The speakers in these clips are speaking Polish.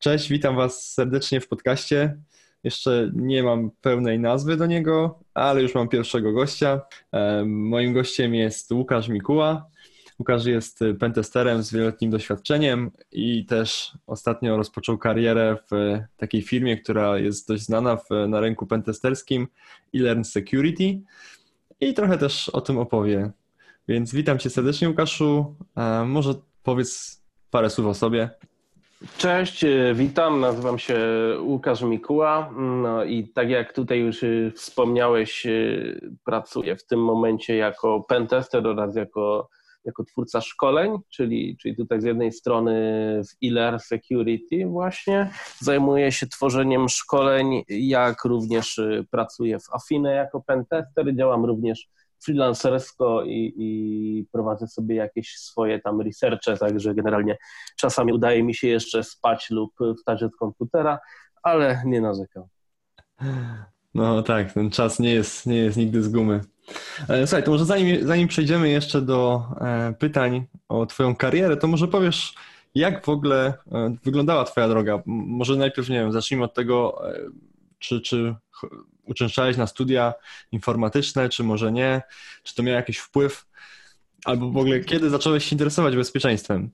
Cześć, witam Was serdecznie w podcaście. Jeszcze nie mam pełnej nazwy do niego, ale już mam pierwszego gościa. Moim gościem jest Łukasz Mikuła. Łukasz jest pentesterem z wieloletnim doświadczeniem i też ostatnio rozpoczął karierę w takiej firmie, która jest dość znana w, na rynku pentesterskim, eLearn Security i trochę też o tym opowie. Więc witam Cię serdecznie Łukaszu. Może powiedz parę słów o sobie. Cześć, e, witam. Nazywam się Łukasz Mikuła. No i tak jak tutaj już e, wspomniałeś, e, pracuję w tym momencie jako pentester oraz jako, jako twórca szkoleń, czyli, czyli tutaj z jednej strony w ILR Security właśnie zajmuję się tworzeniem szkoleń, jak również pracuję w Afine jako pentester. Działam również freelancersko i, i prowadzę sobie jakieś swoje tam researche, także generalnie czasami udaje mi się jeszcze spać lub wstać od komputera, ale nie narzekam. No tak, ten czas nie jest, nie jest nigdy z gumy. E, słuchaj, to może zanim, zanim przejdziemy jeszcze do e, pytań o Twoją karierę, to może powiesz, jak w ogóle e, wyglądała Twoja droga? Może najpierw, nie wiem, zacznijmy od tego, czy, czy uczęszczałeś na studia informatyczne, czy może nie? Czy to miało jakiś wpływ? Albo w ogóle kiedy zacząłeś się interesować bezpieczeństwem?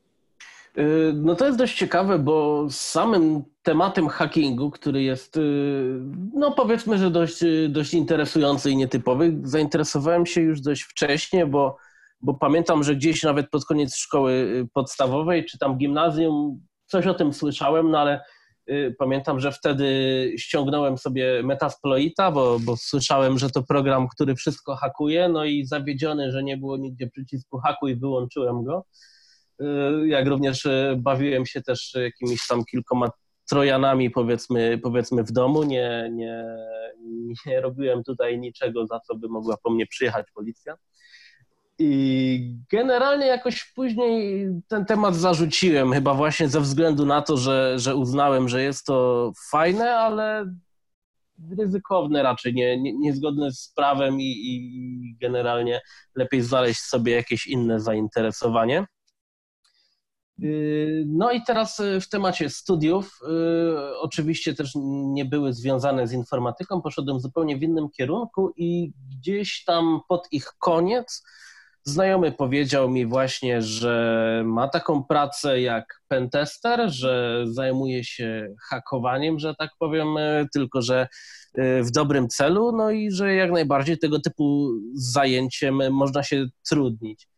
Y, no to jest dość ciekawe, bo samym tematem hackingu, który jest, y, no powiedzmy, że dość, dość interesujący i nietypowy, zainteresowałem się już dość wcześnie, bo, bo pamiętam, że gdzieś nawet pod koniec szkoły y, podstawowej czy tam gimnazjum coś o tym słyszałem, no ale Y, pamiętam, że wtedy ściągnąłem sobie Metasploita, bo, bo słyszałem, że to program, który wszystko hakuje, no i zawiedziony, że nie było nigdzie przycisku hakuj, wyłączyłem go. Y, jak również y, bawiłem się też jakimiś tam kilkoma trojanami, powiedzmy, powiedzmy w domu, nie, nie, nie robiłem tutaj niczego, za co by mogła po mnie przyjechać policja. I generalnie jakoś później ten temat zarzuciłem, chyba właśnie ze względu na to, że, że uznałem, że jest to fajne, ale ryzykowne raczej, nie, nie, niezgodne z prawem i, i generalnie lepiej znaleźć sobie jakieś inne zainteresowanie. Y, no i teraz y, w temacie studiów, y, oczywiście też nie były związane z informatyką, poszedłem zupełnie w innym kierunku i gdzieś tam pod ich koniec Znajomy powiedział mi właśnie, że ma taką pracę jak pentester, że zajmuje się hakowaniem, że tak powiem, e, tylko że e, w dobrym celu, no i że jak najbardziej tego typu zajęciem można się trudnić.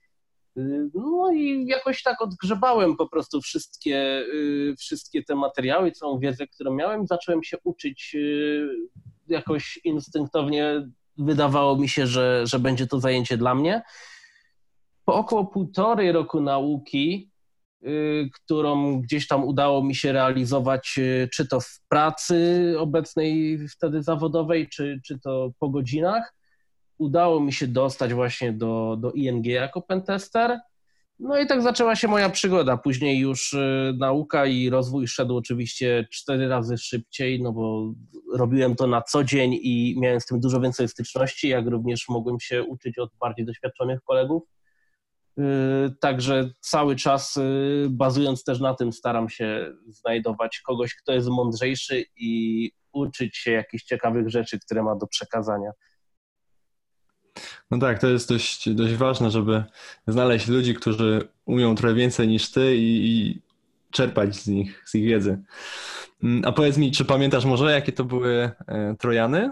E, no i jakoś tak odgrzebałem po prostu wszystkie, wszystkie te materiały, całą wiedzę, którą miałem. Zacząłem się uczyć jakoś instynktownie. Wydawało mi się, że, że będzie to zajęcie dla mnie po około półtorej roku nauki, y, którą gdzieś tam udało mi się realizować, y, czy to w pracy obecnej wtedy zawodowej, czy, czy to po godzinach, udało mi się dostać właśnie do, do ING jako pentester. No i tak zaczęła się moja przygoda. Później już y, nauka i rozwój szedł oczywiście cztery razy szybciej, no bo robiłem to na co dzień i miałem z tym dużo więcej styczności, jak również mogłem się uczyć od bardziej doświadczonych kolegów. Y, także cały czas, y, bazując też na tym, staram się znajdować kogoś, kto jest mądrzejszy i uczyć się jakichś ciekawych rzeczy, które ma do przekazania. No tak, to jest dość, dość ważne, żeby znaleźć ludzi, którzy umią trochę więcej niż ty i, i czerpać z nich, z ich wiedzy. Mm, a powiedz mi, czy pamiętasz może, jakie to były e, Trojany?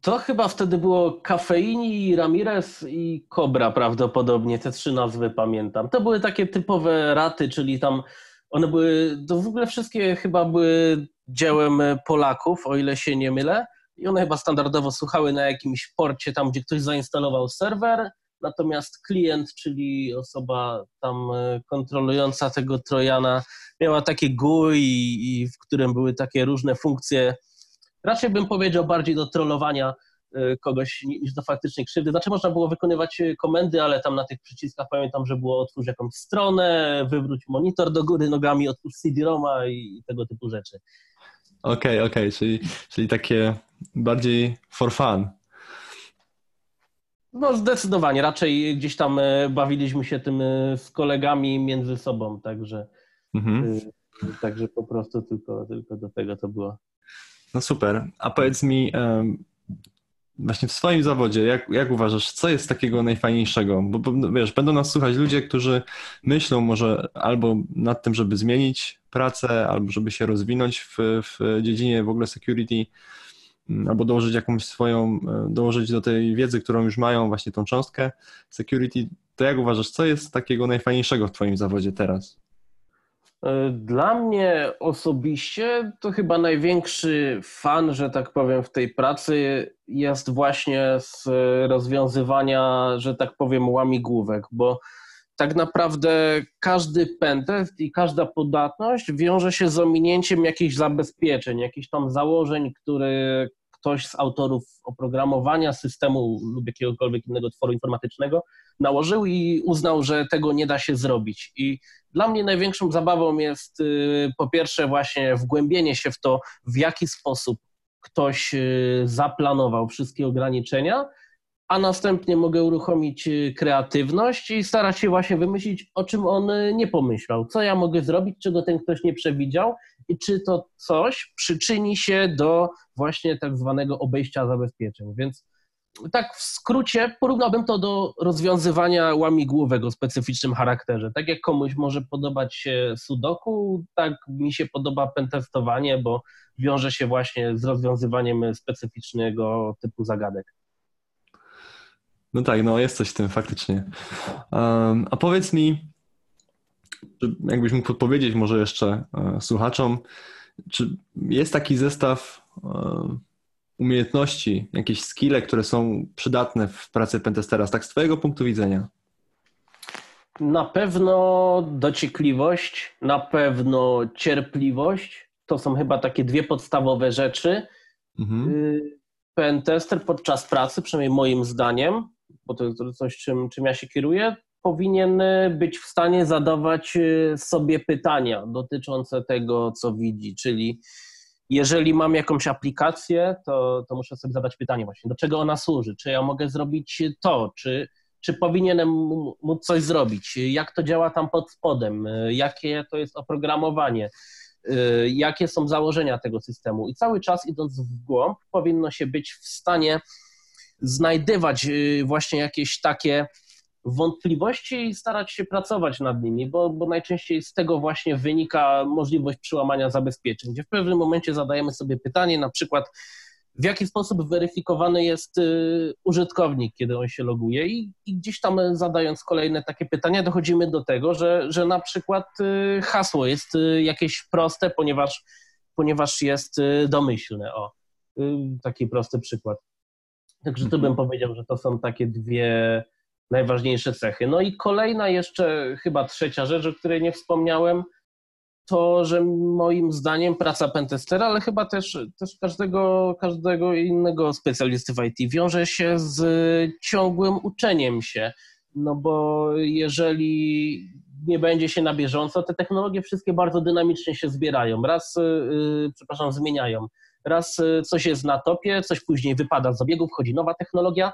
To chyba wtedy było Kafeini, Ramirez i Cobra prawdopodobnie, te trzy nazwy pamiętam. To były takie typowe raty, czyli tam one były, to w ogóle wszystkie chyba były dziełem Polaków, o ile się nie mylę. I one chyba standardowo słuchały na jakimś porcie tam, gdzie ktoś zainstalował serwer, natomiast klient, czyli osoba tam e, kontrolująca tego Trojana, miała takie GUI, w którym były takie różne funkcje raczej bym powiedział bardziej do trollowania y, kogoś niż do faktycznej krzywdy. Znaczy można było wykonywać y, komendy, ale tam na tych przyciskach pamiętam, że było otwórz jakąś stronę, wywróć monitor do góry nogami, otwórz CD-ROMa i tego typu rzeczy. Okej, okay, okej, okay. czyli, czyli takie bardziej for fun. No zdecydowanie, raczej gdzieś tam e, bawiliśmy się tym e, z kolegami między sobą, także Mhm. Także po prostu tylko, tylko do tego to było. No super. A powiedz mi, właśnie w swoim zawodzie, jak, jak uważasz, co jest takiego najfajniejszego? Bo, bo no, wiesz, będą nas słuchać ludzie, którzy myślą może albo nad tym, żeby zmienić pracę, albo żeby się rozwinąć w, w dziedzinie w ogóle security, mm, albo dołożyć jakąś swoją, dołożyć do tej wiedzy, którą już mają, właśnie tą cząstkę security. To jak uważasz, co jest takiego najfajniejszego w Twoim zawodzie teraz? E, dla mnie osobiście to chyba największy fan, że tak powiem, w tej pracy jest właśnie z rozwiązywania, że tak powiem, łamigłówek, bo tak naprawdę każdy pentest i każda podatność wiąże się z ominięciem jakichś zabezpieczeń, jakichś tam założeń, które ktoś z autorów oprogramowania systemu lub jakiegokolwiek innego tworu informatycznego nałożył i uznał, że tego nie da się zrobić. I dla mnie największą zabawą jest y, po pierwsze właśnie wgłębienie się w to, w jaki sposób ktoś y, zaplanował wszystkie ograniczenia, a następnie mogę uruchomić y, kreatywność i starać się właśnie wymyślić, o czym on nie pomyślał, co ja mogę zrobić, czego ten ktoś nie przewidział i czy to coś przyczyni się do właśnie tak zwanego obejścia zabezpieczeń. Więc tak w skrócie porównałbym to do rozwiązywania łamigłówek o specyficznym charakterze. Tak jak komuś może podobać się sudoku, tak mi się podoba pentestowanie, bo wiąże się właśnie z rozwiązywaniem specyficznego typu zagadek. No tak, no jest coś w tym faktycznie. Um, a powiedz mi, jakbyś mógł podpowiedzieć może jeszcze e, słuchaczom, czy jest taki zestaw e, umiejętności, jakieś skille, które są przydatne w pracy pentestera, tak z Twojego punktu widzenia? Na pewno dociekliwość, na pewno cierpliwość. To są chyba takie dwie podstawowe rzeczy. Mhm. Y, pentester podczas pracy, przynajmniej moim zdaniem, bo to jest coś, czym, czym ja się kieruję, powinien być w stanie zadawać y, sobie pytania dotyczące tego, co widzi, czyli jeżeli mam jakąś aplikację, to, to muszę sobie zadać pytanie właśnie, do czego ona służy, czy ja mogę zrobić to, czy, czy powinienem móc coś zrobić, jak to działa tam pod spodem, jakie to jest oprogramowanie, jakie są założenia tego systemu. I cały czas idąc w głąb, powinno się być w stanie znajdywać właśnie jakieś takie wątpliwości i starać się pracować nad nimi, bo, bo najczęściej z tego właśnie wynika możliwość przełamania zabezpieczeń, gdzie w pewnym momencie zadajemy sobie pytanie, na przykład w jaki sposób weryfikowany jest y, użytkownik, kiedy on się loguje i, i, gdzieś tam zadając kolejne takie pytania dochodzimy do tego, że, że na przykład y, hasło jest y, jakieś proste, ponieważ, ponieważ jest domyślne. O, taki prosty przykład. Także tu bym mhm. powiedział, że to są takie dwie najważniejsze cechy. No i kolejna jeszcze, chyba trzecia rzecz, o której nie wspomniałem, to, że moim zdaniem praca pentestera, ale chyba też, też każdego, każdego innego specjalisty w IT wiąże się z ciągłym uczeniem się. No bo jeżeli nie będzie się na bieżąco, te technologie wszystkie bardzo dynamicznie się zbierają. Raz, yy, przepraszam, zmieniają. Raz y, coś jest na topie, coś później wypada z obiegu, wchodzi nowa technologia,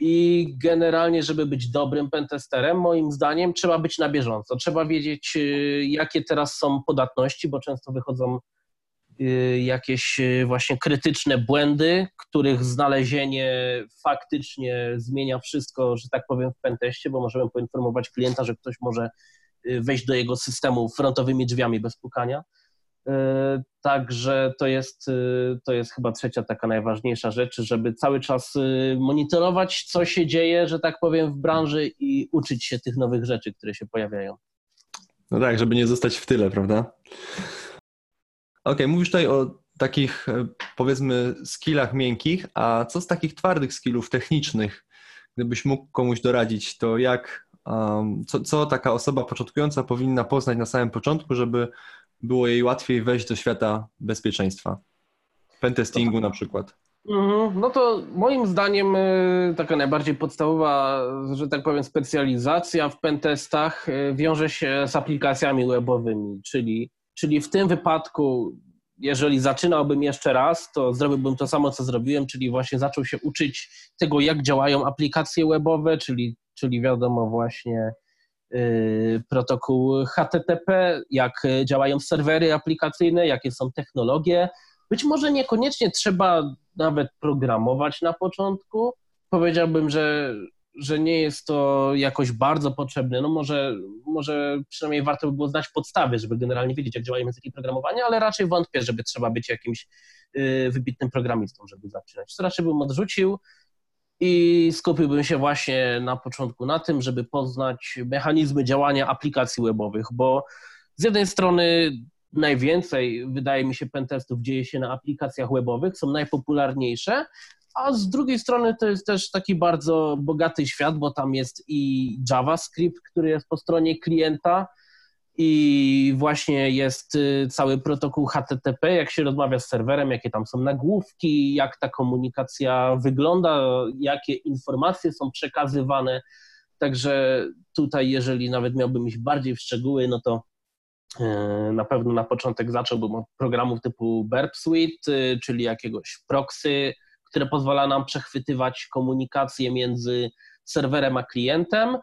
i generalnie, żeby być dobrym pentesterem, moim zdaniem trzeba być na bieżąco. Trzeba wiedzieć, y, jakie teraz są podatności, bo często wychodzą y, jakieś y, właśnie krytyczne błędy, których znalezienie faktycznie zmienia wszystko, że tak powiem, w penteście, bo możemy poinformować klienta, że ktoś może wejść do jego systemu frontowymi drzwiami bez pukania. E, także to jest, e, to jest chyba trzecia taka najważniejsza rzecz, żeby cały czas e, monitorować, co się dzieje, że tak powiem, w branży i uczyć się tych nowych rzeczy, które się pojawiają. No tak, żeby nie zostać w tyle, prawda? Okej, okay, mówisz tutaj o takich powiedzmy skillach miękkich, a co z takich twardych skillów technicznych? Gdybyś mógł komuś doradzić, to jak, um, co, co taka osoba początkująca powinna poznać na samym początku, żeby było jej łatwiej wejść do świata bezpieczeństwa. Pentestingu na przykład. Mhm. No to moim zdaniem y, taka najbardziej podstawowa, że tak powiem, specjalizacja w pentestach y, wiąże się z aplikacjami webowymi, czyli, czyli w tym wypadku, jeżeli zaczynałbym jeszcze raz, to zrobiłbym to samo, co zrobiłem, czyli właśnie zaczął się uczyć tego, jak działają aplikacje webowe, czyli, czyli wiadomo właśnie protokół HTTP, jak działają serwery aplikacyjne, jakie są technologie. Być może niekoniecznie trzeba nawet programować na początku. Powiedziałbym, że, że nie jest to jakoś bardzo potrzebne. No może, może przynajmniej warto by było znać podstawy, żeby generalnie wiedzieć, jak działają języki programowania, ale raczej wątpię, żeby trzeba być jakimś y, wybitnym programistą, żeby zaczynać. To raczej bym odrzucił i skupiłbym się właśnie na początku na tym, żeby poznać mechanizmy działania aplikacji webowych, bo z jednej strony najwięcej, wydaje mi się, pentestów dzieje się na aplikacjach webowych, są najpopularniejsze, a z drugiej strony to jest też taki bardzo bogaty świat, bo tam jest i JavaScript, który jest po stronie klienta, i właśnie jest y, cały protokół HTTP, jak się rozmawia z serwerem, jakie tam są nagłówki, jak ta komunikacja wygląda, jakie informacje są przekazywane. Także tutaj, jeżeli nawet miałbym iść bardziej w szczegóły, no to y, na pewno na początek zacząłbym od programów typu Burp Suite, y, czyli jakiegoś proxy, które pozwala nam przechwytywać komunikację między serwerem a klientem.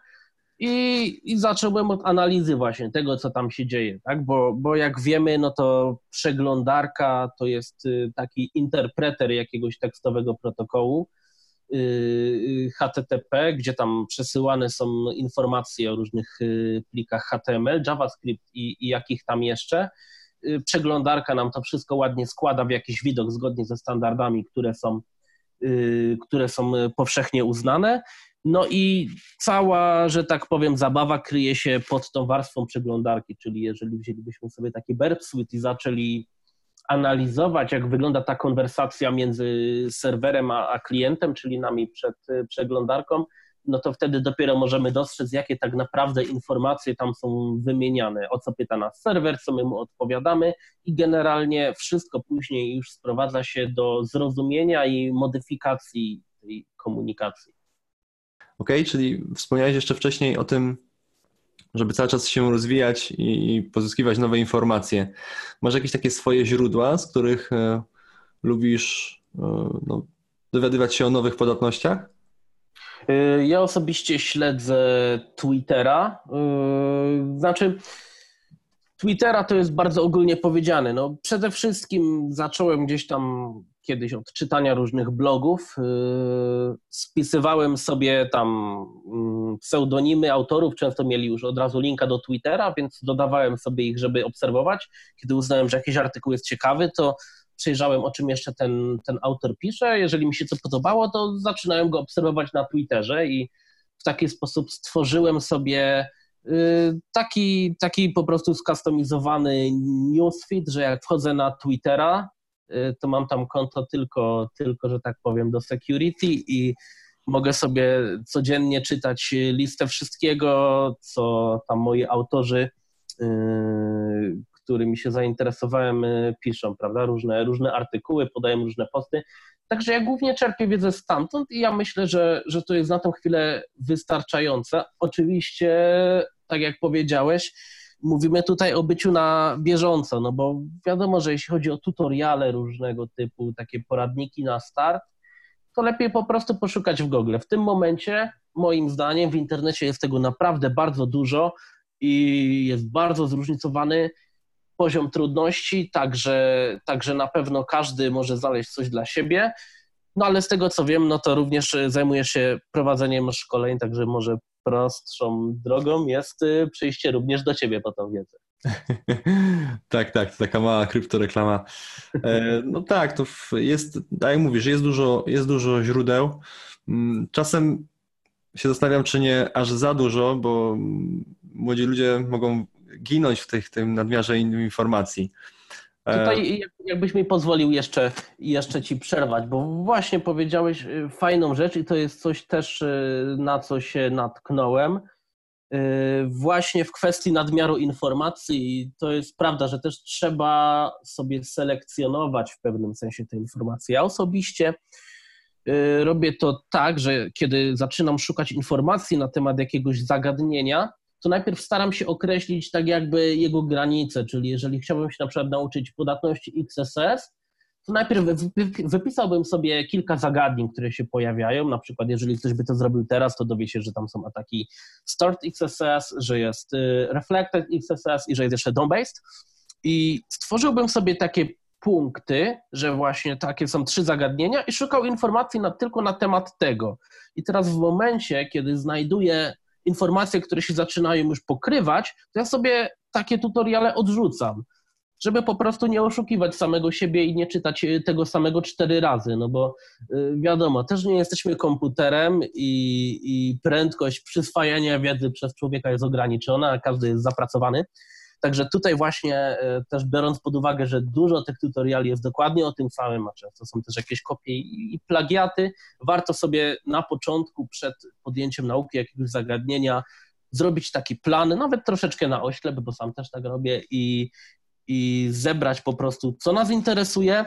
I, I zacząłem od analizy właśnie tego, co tam się dzieje, tak? Bo, bo jak wiemy, no to przeglądarka to jest y, taki interpreter jakiegoś tekstowego protokołu y, y, HTTP, gdzie tam przesyłane są informacje o różnych plikach HTML, JavaScript i, i jakich tam jeszcze. Przeglądarka nam to wszystko ładnie składa w jakiś widok zgodnie ze standardami, które są, które są powszechnie uznane. No i cała, że tak powiem, zabawa kryje się pod tą warstwą przeglądarki, czyli jeżeli wzięlibyśmy sobie taki Burp Suite i zaczęli analizować, jak wygląda ta konwersacja między serwerem a, a klientem, czyli nami przed przeglądarką, no to wtedy dopiero możemy dostrzec, jakie tak naprawdę informacje tam są wymieniane, o co pyta nas serwer, co my mu odpowiadamy i generalnie wszystko później już sprowadza się do zrozumienia i modyfikacji tej komunikacji. Ok, czyli wspomniałeś jeszcze wcześniej o tym, żeby cały czas się rozwijać i pozyskiwać nowe informacje. Masz jakieś takie swoje źródła, z których e, lubisz e, no, dowiadywać się o nowych podatnościach? E, ja osobiście śledzę Twittera. Znaczy, Twittera to jest bardzo ogólnie powiedziane. No, przede wszystkim zacząłem gdzieś tam kiedyś od czytania różnych blogów. Yy, spisywałem sobie tam mm, pseudonimy autorów, często mieli już od razu linka do Twittera, więc dodawałem sobie ich, żeby obserwować. Kiedy uznałem, że jakiś artykuł jest ciekawy, to przejrzałem, o czym jeszcze ten, ten autor pisze. Jeżeli mi się co podobało, to zaczynałem go obserwować na Twitterze i w taki sposób stworzyłem sobie yy, taki, taki po prostu skustomizowany newsfeed, że jak wchodzę na Twittera, Y, to mam tam konto tylko, tylko, że tak powiem, do security i mogę sobie codziennie czytać listę wszystkiego, co tam moi autorzy, y, którymi się zainteresowałem, y, piszą, prawda? Różne, różne artykuły, podają różne posty. Także ja głównie czerpię wiedzę stamtąd i ja myślę, że, że to jest na tę chwilę wystarczające. Oczywiście, tak jak powiedziałeś, mówimy tutaj o byciu na bieżąco, no bo wiadomo, że jeśli chodzi o tutoriale różnego typu, takie poradniki na start, to lepiej po prostu poszukać w Google. W tym momencie, moim zdaniem, w internecie jest tego naprawdę bardzo dużo i jest bardzo zróżnicowany poziom trudności, także, także na pewno każdy może znaleźć coś dla siebie. No ale z tego co wiem, no to również zajmujesz się prowadzeniem szkoleń, także może prostszą drogą jest y, przyjście również do ciebie po tą wiedzę. tak, tak, to taka mała kryptoreklama. E, no tak, to jest, tak jak mówisz, jest dużo, jest dużo źródeł. Mm, czasem się zastanawiam, czy nie aż za dużo, bo młodzi ludzie mogą ginąć w tych, tym nadmiarze informacji. Tutaj jakbyś mi pozwolił jeszcze, jeszcze ci przerwać, bo właśnie powiedziałeś y, fajną rzecz i to jest coś też, y, na co się natknąłem. Y, właśnie w kwestii nadmiaru informacji, to jest prawda, że też trzeba sobie selekcjonować w pewnym sensie te informacje. Ja osobiście robię to tak, że kiedy zaczynam szukać informacji na temat jakiegoś zagadnienia, to najpierw staram się określić tak jakby jego granice, czyli jeżeli chciałbym się na przykład nauczyć podatności XSS, to najpierw wypisałbym sobie kilka zagadnień, które się pojawiają. Na przykład, jeżeli ktoś by to zrobił teraz, to dowie się, że tam są ataki Start XSS, że jest y, Reflected XSS i że jest jeszcze DOM-based. I stworzyłbym sobie takie punkty, że właśnie takie są trzy zagadnienia i szukał informacji na, tylko na temat tego. I teraz w momencie, kiedy znajduję informacje, które się zaczynają już pokrywać, to ja sobie takie tutoriale odrzucam żeby po prostu nie oszukiwać samego siebie i nie czytać y, tego samego cztery razy, no bo y, wiadomo, też nie jesteśmy komputerem i, i prędkość przyswajania wiedzy przez człowieka jest ograniczona, a każdy jest zapracowany. Także tutaj właśnie y, też biorąc pod uwagę, że dużo tych tutoriali jest dokładnie o tym samym, a często są też jakieś kopie i plagiaty, warto sobie na początku, przed podjęciem nauki jakiegoś zagadnienia, zrobić taki plan, nawet troszeczkę na oślep, bo sam też tak robię i, i zebrać po prostu, co nas interesuje,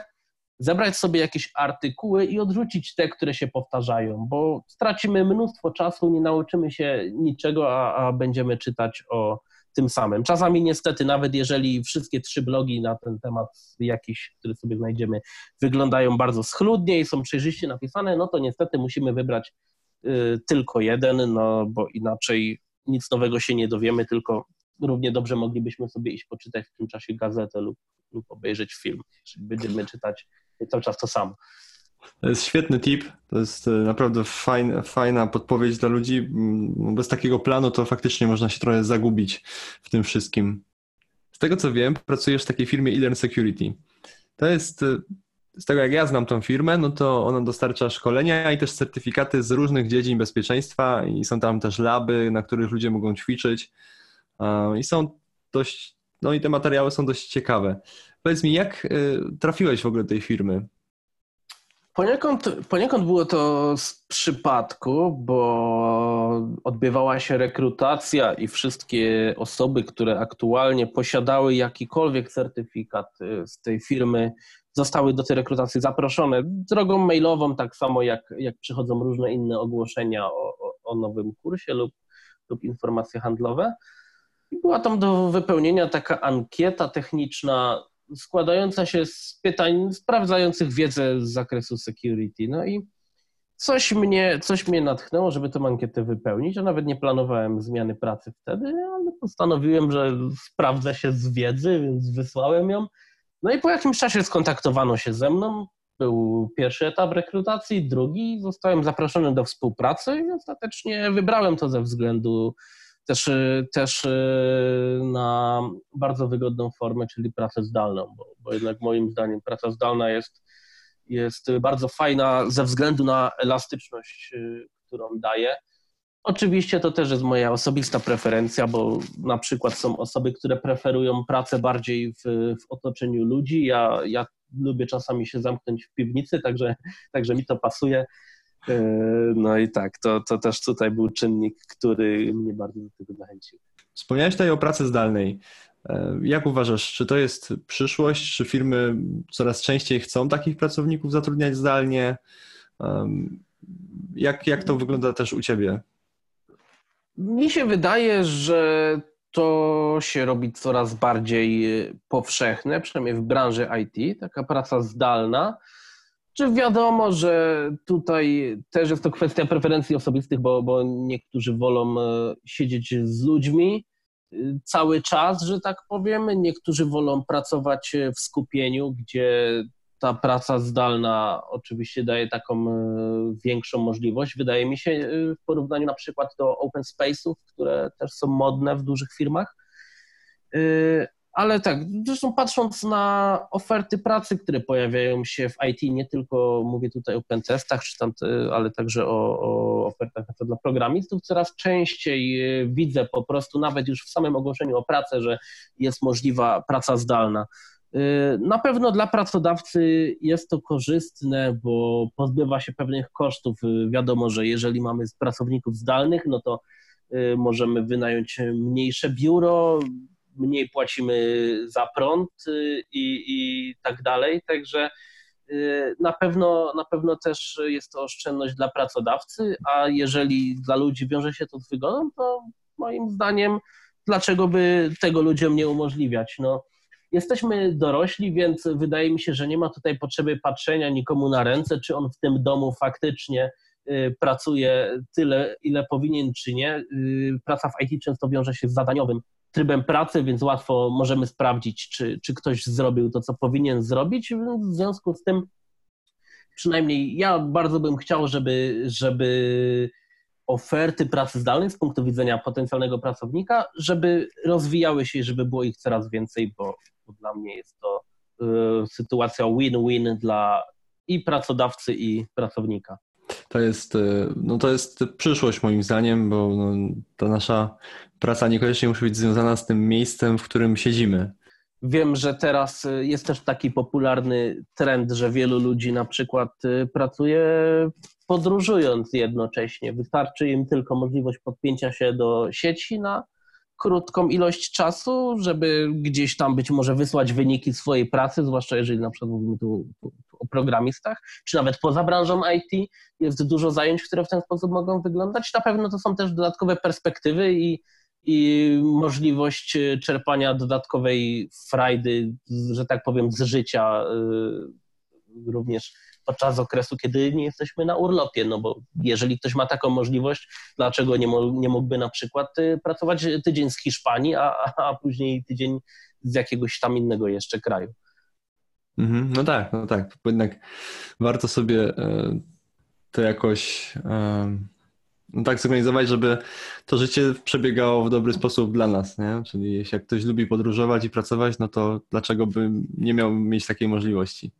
zebrać sobie jakieś artykuły i odrzucić te, które się powtarzają, bo stracimy mnóstwo czasu, nie nauczymy się niczego, a, a będziemy czytać o tym samym. Czasami niestety, nawet jeżeli wszystkie trzy blogi na ten temat jakiś, który sobie znajdziemy, wyglądają bardzo schludnie i są przejrzyście napisane, no to niestety musimy wybrać y, tylko jeden, no bo inaczej nic nowego się nie dowiemy, tylko równie dobrze moglibyśmy sobie iść poczytać w tym czasie gazetę lub, lub obejrzeć film, będziemy czytać cały czas to samo. To jest świetny tip, to jest e, naprawdę fajna, fajna podpowiedź dla ludzi. Mm, bez takiego planu to faktycznie można się trochę zagubić w tym wszystkim. Z tego co wiem, pracujesz w takiej firmie Elan Security. To jest, e, z tego jak ja znam tą firmę, no to ona dostarcza szkolenia i też certyfikaty z różnych dziedzin bezpieczeństwa i są tam też laby, na których ludzie mogą ćwiczyć. I są dość, no i te materiały są dość ciekawe. Powiedz mi, jak y, trafiłeś w ogóle do tej firmy? Poniekąd, poniekąd było to z przypadku, bo odbywała się rekrutacja i wszystkie osoby, które aktualnie posiadały jakikolwiek certyfikat y, z tej firmy, zostały do tej rekrutacji zaproszone drogą mailową, tak samo jak, jak przychodzą różne inne ogłoszenia o, o, o nowym kursie lub, lub informacje handlowe. Była tam do wypełnienia taka ankieta techniczna składająca się z pytań sprawdzających wiedzę z zakresu security. No i coś mnie, coś mnie natchnęło, żeby tę ankietę wypełnić. Ja nawet nie planowałem zmiany pracy wtedy, ale postanowiłem, że sprawdzę się z wiedzy, więc wysłałem ją. No i po jakimś czasie skontaktowano się ze mną. Był pierwszy etap rekrutacji, drugi. Zostałem zaproszony do współpracy i ostatecznie wybrałem to ze względu też, y, też y, na bardzo wygodną formę, czyli pracę zdalną, bo, bo jednak moim zdaniem praca zdalna jest, jest bardzo fajna ze względu na elastyczność, y, którą daje. Oczywiście to też jest moja osobista preferencja, bo na przykład są osoby, które preferują pracę bardziej w, w otoczeniu ludzi. Ja, ja lubię czasami się zamknąć w piwnicy, także, także mi to pasuje. E, no i tak, to, to też tutaj był czynnik, który mnie bardzo do tego zachęcił. Wspomniałeś tutaj o pracy zdalnej. E, jak uważasz, czy to jest przyszłość, czy firmy coraz częściej chcą takich pracowników zatrudniać zdalnie? Jak, jak to wygląda też u Ciebie? Mi się wydaje, że to się robi coraz bardziej powszechne, przynajmniej w branży IT, taka praca zdalna. Czy wiadomo, że tutaj też jest to kwestia preferencji osobistych, bo, bo niektórzy wolą e, siedzieć z ludźmi e, cały czas, że tak powiemy. Niektórzy wolą pracować e, w skupieniu, gdzie ta praca zdalna oczywiście daje taką większą możliwość, wydaje mi się, w porównaniu na przykład do open space'ów, które też są modne w dużych firmach. Ale tak, zresztą patrząc na oferty pracy, które pojawiają się w IT, nie tylko mówię tutaj o pentestach, czy tam, ale także o, o ofertach dla programistów, coraz częściej e, widzę po prostu nawet już w samym ogłoszeniu o pracę, że jest możliwa praca zdalna. E, na pewno dla pracodawcy jest to korzystne, bo pozbywa się pewnych kosztów. E, wiadomo, że jeżeli mamy pracowników zdalnych, no to możemy wynająć mniejsze biuro, mniej płacimy za prąd y, i, i tak dalej. Także y, na pewno, na pewno też jest to oszczędność dla pracodawcy, a jeżeli dla ludzi wiąże się to z wygodą, to moim zdaniem dlaczego by tego ludziom nie umożliwiać? No, jesteśmy dorośli, więc wydaje mi się, że nie ma tutaj potrzeby patrzenia nikomu na ręce, czy on w tym domu faktycznie y, pracuje tyle, ile powinien, czy nie. Praca w IT często wiąże się z zadaniowym trybem pracy, więc łatwo możemy sprawdzić, czy, czy ktoś zrobił to, co powinien zrobić. W związku z tym, przynajmniej ja bardzo bym chciał, żeby, żeby oferty pracy zdalnej z punktu widzenia potencjalnego pracownika, żeby rozwijały się i żeby było ich coraz więcej, bo, bo dla mnie jest to y, sytuacja win-win dla i pracodawcy, i pracownika. To jest, y, no to jest przyszłość moim zdaniem, bo no, ta nasza praca niekoniecznie musi być związana z tym miejscem, w którym siedzimy. Wiem, że teraz y, jest też taki popularny trend, że wielu ludzi na przykład y, pracuje podróżując jednocześnie. Wystarczy im tylko możliwość podpięcia się do sieci na krótką ilość czasu, żeby gdzieś tam być może wysłać wyniki swojej pracy, zwłaszcza jeżeli na przykład mówimy tu, o programistach, czy nawet poza branżą IT jest dużo zajęć, które w ten sposób mogą wyglądać. Na pewno to są też dodatkowe perspektywy i i możliwość e, czerpania dodatkowej frajdy, że tak powiem, z życia e, również podczas okresu, kiedy nie jesteśmy na urlopie, no bo jeżeli ktoś ma taką możliwość, dlaczego nie, nie mógłby na przykład e, pracować tydzień z Hiszpanii, a, a później tydzień z jakiegoś tam innego jeszcze kraju. Mhm, no tak, no tak. Jednak warto sobie to jakoś no tak zorganizować, żeby to życie przebiegało w dobry sposób dla nas, nie? Czyli jeśli jak ktoś lubi podróżować i pracować, no to dlaczego by nie miał mieć takiej możliwości?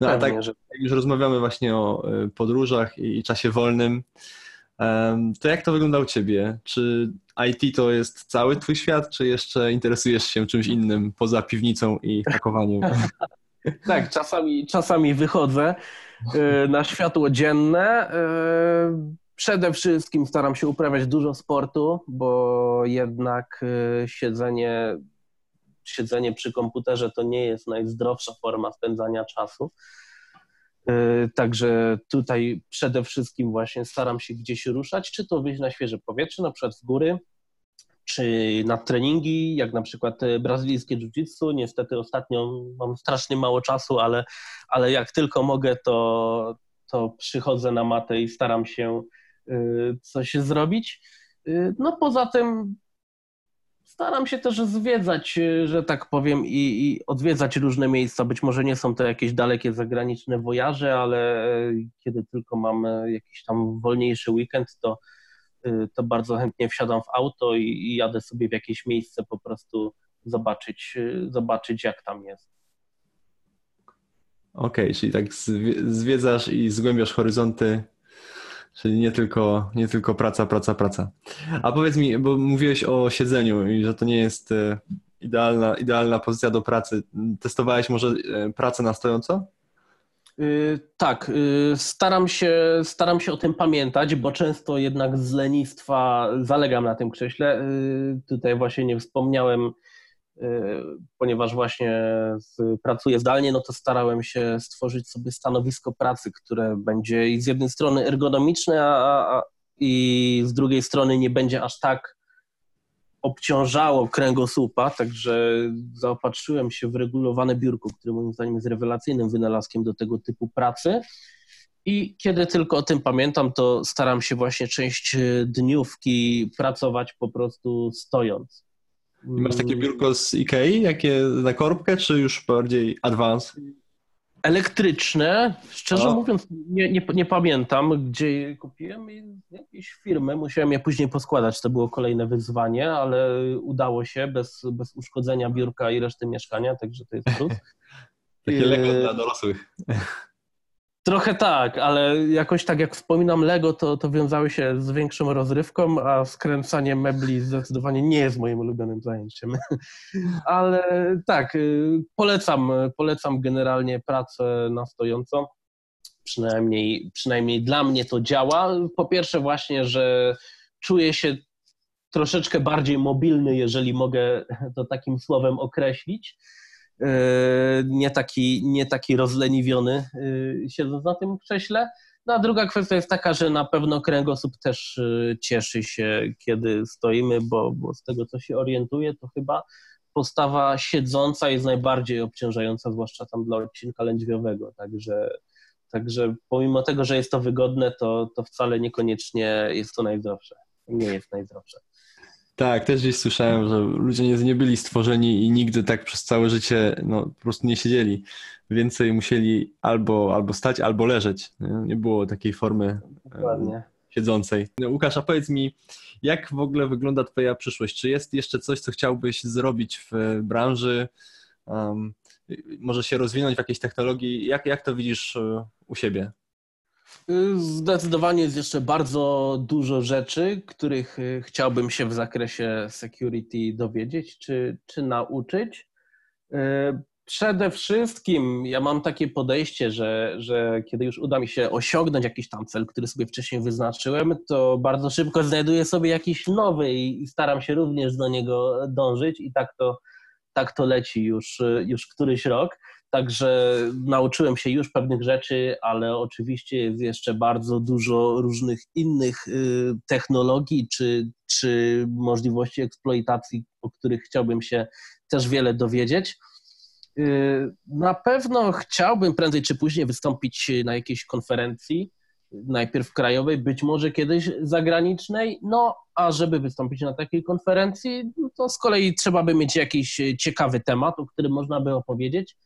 No a tak, już rozmawiamy właśnie o y, podróżach i czasie wolnym, to jak to wygląda u Ciebie? Czy IT to jest cały Twój świat, czy jeszcze interesujesz się czymś innym poza piwnicą i hakowaniem? tak, czasami, czasami wychodzę y, na światło dzienne. Y, Przede wszystkim staram się uprawiać dużo sportu, bo jednak siedzenie, siedzenie przy komputerze to nie jest najzdrowsza forma spędzania czasu. Y, także tutaj przede wszystkim właśnie staram się gdzieś ruszać, czy to wyjść na świeże powietrze, na przykład w góry, czy na treningi, jak na przykład y, brazylijskie jiu-jitsu. Niestety ostatnio mam strasznie mało czasu, ale, ale jak tylko mogę, to, to przychodzę na matę i staram się Y, coś zrobić. No poza tym staram się też zwiedzać, y, że tak powiem, i, i, odwiedzać różne miejsca. Być może nie są to jakieś dalekie zagraniczne wojaże, ale kiedy tylko mam jakiś tam wolniejszy weekend, to, to bardzo chętnie wsiadam w auto i, i jadę sobie w jakieś miejsce po prostu zobaczyć, zobaczyć jak tam jest. Okej, okay, czyli tak zwiedzasz i zgłębiasz horyzonty Czyli nie tylko, nie tylko praca, praca, praca. A powiedz mi, bo mówiłeś o siedzeniu i że to nie jest e, idealna, idealna pozycja do pracy. Testowałeś może e, pracę na stojąco? Yy, tak, yy, staram, się, staram się o tym pamiętać, bo często jednak z lenistwa zalegam na tym krześle. Yy, tutaj właśnie nie wspomniałem ponieważ właśnie pracuję zdalnie, no to starałem się stworzyć sobie stanowisko pracy, które będzie z jednej strony ergonomiczne, a, a, i z drugiej strony nie będzie aż tak obciążało kręgosłupa, także zaopatrzyłem się w regulowane biurko, które moim zdaniem jest rewelacyjnym wynalazkiem do tego typu pracy. I kiedy tylko o tym pamiętam, to staram się właśnie część dniówki pracować po prostu stojąc. I masz takie biurko z Ikei, jakie na korbkę, czy już bardziej advance? Elektryczne, szczerze mówiąc, nie, nie, nie, pamiętam, gdzie je kupiłem. Jakieś firmy, musiałem je później poskładać. To było kolejne wyzwanie, ale udało się bez, bez uszkodzenia biurka i reszty mieszkania, także to jest plus. Takie Lego dla dorosłych. Trochę tak, ale jakoś tak jak wspominam, Lego to, to wiązały się z większą rozrywką, a skręcanie mebli zdecydowanie nie jest moim ulubionym zajęciem. ale tak, y, polecam, polecam generalnie pracę na stojąco. Przynajmniej, przynajmniej dla mnie to działa. Po pierwsze właśnie, że czuję się troszeczkę bardziej mobilny, jeżeli mogę to takim słowem określić nie taki, nie taki rozleniwiony e, siedząc na tym krześle. No a druga kwestia jest taka, że na pewno kręgosłup też e, cieszy się, kiedy stoimy, bo, bo z tego, co się orientuję, to chyba postawa siedząca jest najbardziej obciążająca, zwłaszcza tam dla odcinka lędźwiowego, także, także pomimo tego, że jest to wygodne, to, to wcale niekoniecznie jest to najzdrowsze. Nie jest najzdrowsze. Tak, też gdzieś słyszałem, że ludzie nie, nie byli stworzeni i nigdy tak przez całe życie no, po prostu nie siedzieli. Więcej musieli albo, albo stać, albo leżeć. Nie, nie było takiej formy Dokładnie. siedzącej. No, Łukasz, a powiedz mi, jak w ogóle wygląda Twoja przyszłość? Czy jest jeszcze coś, co chciałbyś zrobić w branży? Um, może się rozwinąć w jakiejś technologii? Jak, jak to widzisz e, u siebie? Zdecydowanie jest jeszcze bardzo dużo rzeczy, których y, chciałbym się w zakresie security dowiedzieć czy, czy nauczyć. Y, przede wszystkim ja mam takie podejście, że, że kiedy już uda mi się osiągnąć jakiś tam cel, który sobie wcześniej wyznaczyłem, to bardzo szybko znajduję sobie jakiś nowy i staram się również do niego dążyć i tak to, tak to leci już, y, już któryś rok. Także nauczyłem się już pewnych rzeczy, ale oczywiście jest jeszcze bardzo dużo różnych innych y, technologii czy, czy możliwości eksploitacji, o których chciałbym się też wiele dowiedzieć. Y, na pewno chciałbym prędzej czy później wystąpić na jakiejś konferencji, najpierw krajowej, być może kiedyś zagranicznej. No, a żeby wystąpić na takiej konferencji, no to z kolei trzeba by mieć jakiś ciekawy temat, o którym można by opowiedzieć.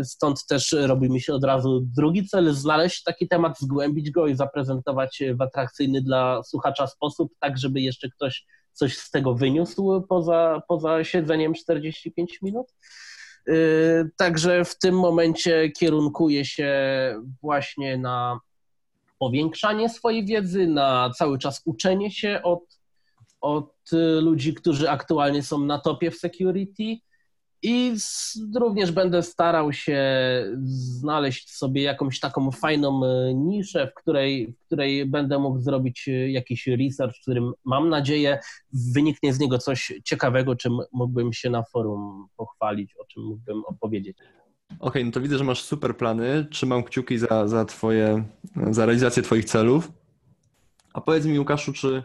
Y, stąd też robi mi się od razu drugi cel, znaleźć taki temat, zgłębić go i zaprezentować w atrakcyjny dla słuchacza sposób, tak żeby jeszcze ktoś coś z tego wyniósł poza, poza siedzeniem 45 minut. Y, także w tym momencie kierunkuję się właśnie na powiększanie swojej wiedzy, na cały czas uczenie się od, od ludzi, którzy aktualnie są na topie w security i również będę starał się znaleźć sobie jakąś taką fajną e, niszę, w której, w której będę mógł zrobić e, jakiś research, w którym mam nadzieję wyniknie z niego coś ciekawego, czym mógłbym się na forum pochwalić, o czym mógłbym opowiedzieć. Okej, okay, no to widzę, że masz super plany. Trzymam kciuki za, za, twoje, za realizację Twoich celów. A powiedz mi, Łukaszu, czy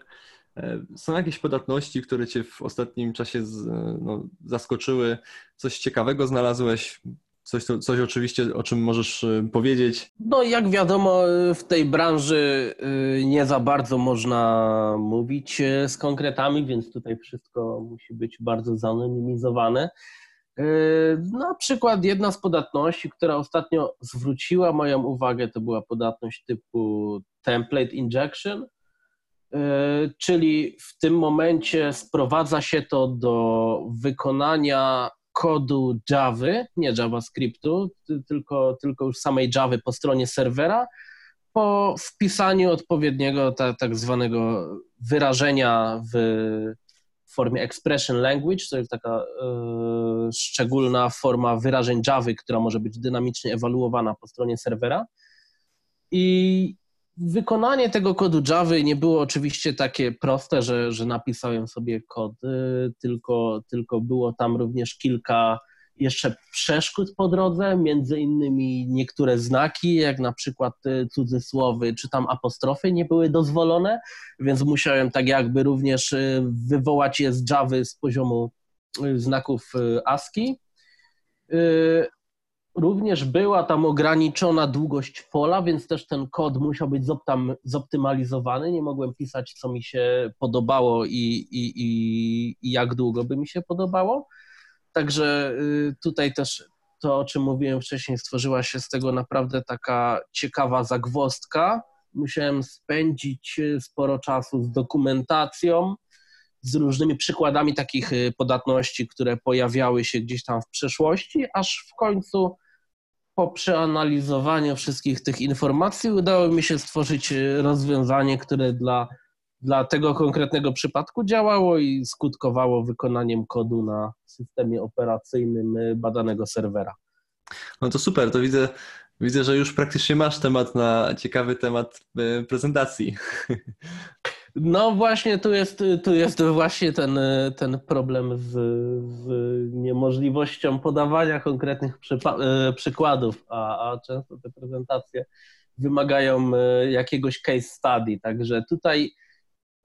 są jakieś podatności, które Cię w ostatnim czasie z, no, zaskoczyły? Coś ciekawego znalazłeś? Coś, coś oczywiście, o czym możesz e, powiedzieć? No, jak wiadomo, w tej branży e, nie za bardzo można mówić z konkretami, więc tutaj wszystko musi być bardzo zanonimizowane. Na przykład jedna z podatności, która ostatnio zwróciła moją uwagę, to była podatność typu template injection E, czyli w tym momencie sprowadza się to do wykonania kodu Java, nie JavaScriptu, tylko, tylko już samej Java po stronie serwera, po wpisaniu odpowiedniego ta, tak zwanego wyrażenia w formie expression language, to jest taka y, szczególna forma wyrażeń Java, która może być dynamicznie ewaluowana po stronie serwera. I Wykonanie tego kodu Java nie było oczywiście takie proste, że, że napisałem sobie kod, tylko, tylko było tam również kilka jeszcze przeszkód po drodze, między innymi niektóre znaki, jak na przykład y, cudzysłowy czy tam apostrofy nie były dozwolone, więc musiałem tak jakby również y, wywołać je z Java z poziomu y, znaków ASCII. Również była tam ograniczona długość pola, więc też ten kod musiał być zoptymalizowany. Nie mogłem pisać, co mi się podobało i, i, i, jak długo by mi się podobało. Także y, tutaj też to, o czym mówiłem wcześniej, stworzyła się z tego naprawdę taka ciekawa zagwostka. Musiałem spędzić y, sporo czasu z dokumentacją, z różnymi przykładami takich y, podatności, które pojawiały się gdzieś tam w przeszłości, aż w końcu po przeanalizowaniu wszystkich tych informacji udało mi się stworzyć e, rozwiązanie, które dla, dla tego konkretnego przypadku działało i skutkowało wykonaniem kodu na systemie operacyjnym e, badanego serwera. No to super, to widzę, widzę, że już praktycznie masz temat na ciekawy temat e, prezentacji. No właśnie, tu jest, tu jest właśnie ten, ten problem z, z niemożliwością podawania konkretnych e, przykładów, a, a często te prezentacje wymagają e, jakiegoś case study. Także tutaj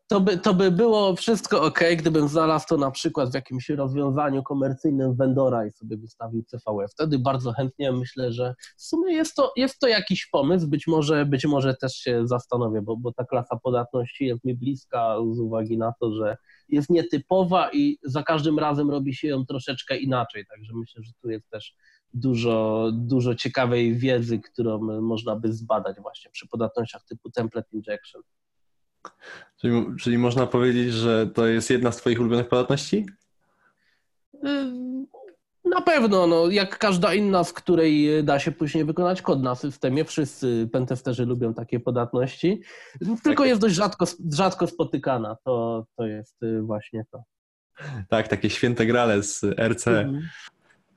to by, to by było wszystko ok, gdybym znalazł to na przykład w jakimś rozwiązaniu komercyjnym vendora i sobie wystawił CVE. Wtedy bardzo chętnie myślę, że w sumie jest to, jest to jakiś pomysł. Być może, być może też się zastanowię, bo, bo ta klasa podatności jest mi bliska z uwagi na to, że jest nietypowa i za każdym razem robi się ją troszeczkę inaczej. Także myślę, że tu jest też dużo, dużo ciekawej wiedzy, którą można by zbadać właśnie przy podatnościach typu template injection. Czyli, czyli można powiedzieć, że to jest jedna z Twoich ulubionych podatności? Na pewno, no, jak każda inna, z której da się później wykonać kod na systemie. Wszyscy pentesterzy lubią takie podatności, tylko tak. jest dość rzadko, rzadko spotykana. To, to jest y, właśnie to. Tak, takie święte grale z RC. Mhm.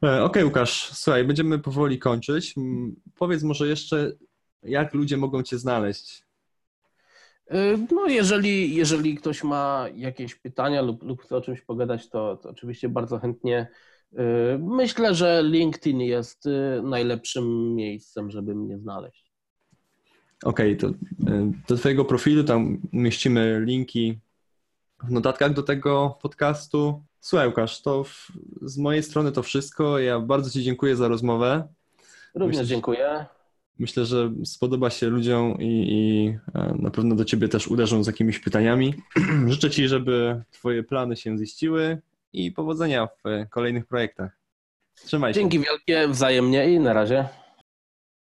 E, okej, okay, Łukasz, słuchaj, będziemy powoli kończyć. Powiedz może jeszcze, jak ludzie mogą Cię znaleźć? Y, no, jeżeli, jeżeli ktoś ma jakieś pytania lub, lub chce o czymś pogadać, to, to oczywiście bardzo chętnie. Y, myślę, że LinkedIn jest y, najlepszym miejscem, żeby mnie znaleźć. Okej, okay, to do Twojego profilu tam umieścimy linki w notatkach do tego podcastu. Słuchaj, Łukasz, to w, z mojej strony to wszystko. Ja bardzo Ci dziękuję za rozmowę. Również Myślę, dziękuję. Myślę, że spodoba się ludziom i, i e, na pewno do Ciebie też uderzą z jakimiś pytaniami. Życzę Ci, żeby Twoje plany się ziściły i powodzenia w kolejnych projektach. Trzymaj się. Dzięki wielkie, wzajemnie i na razie.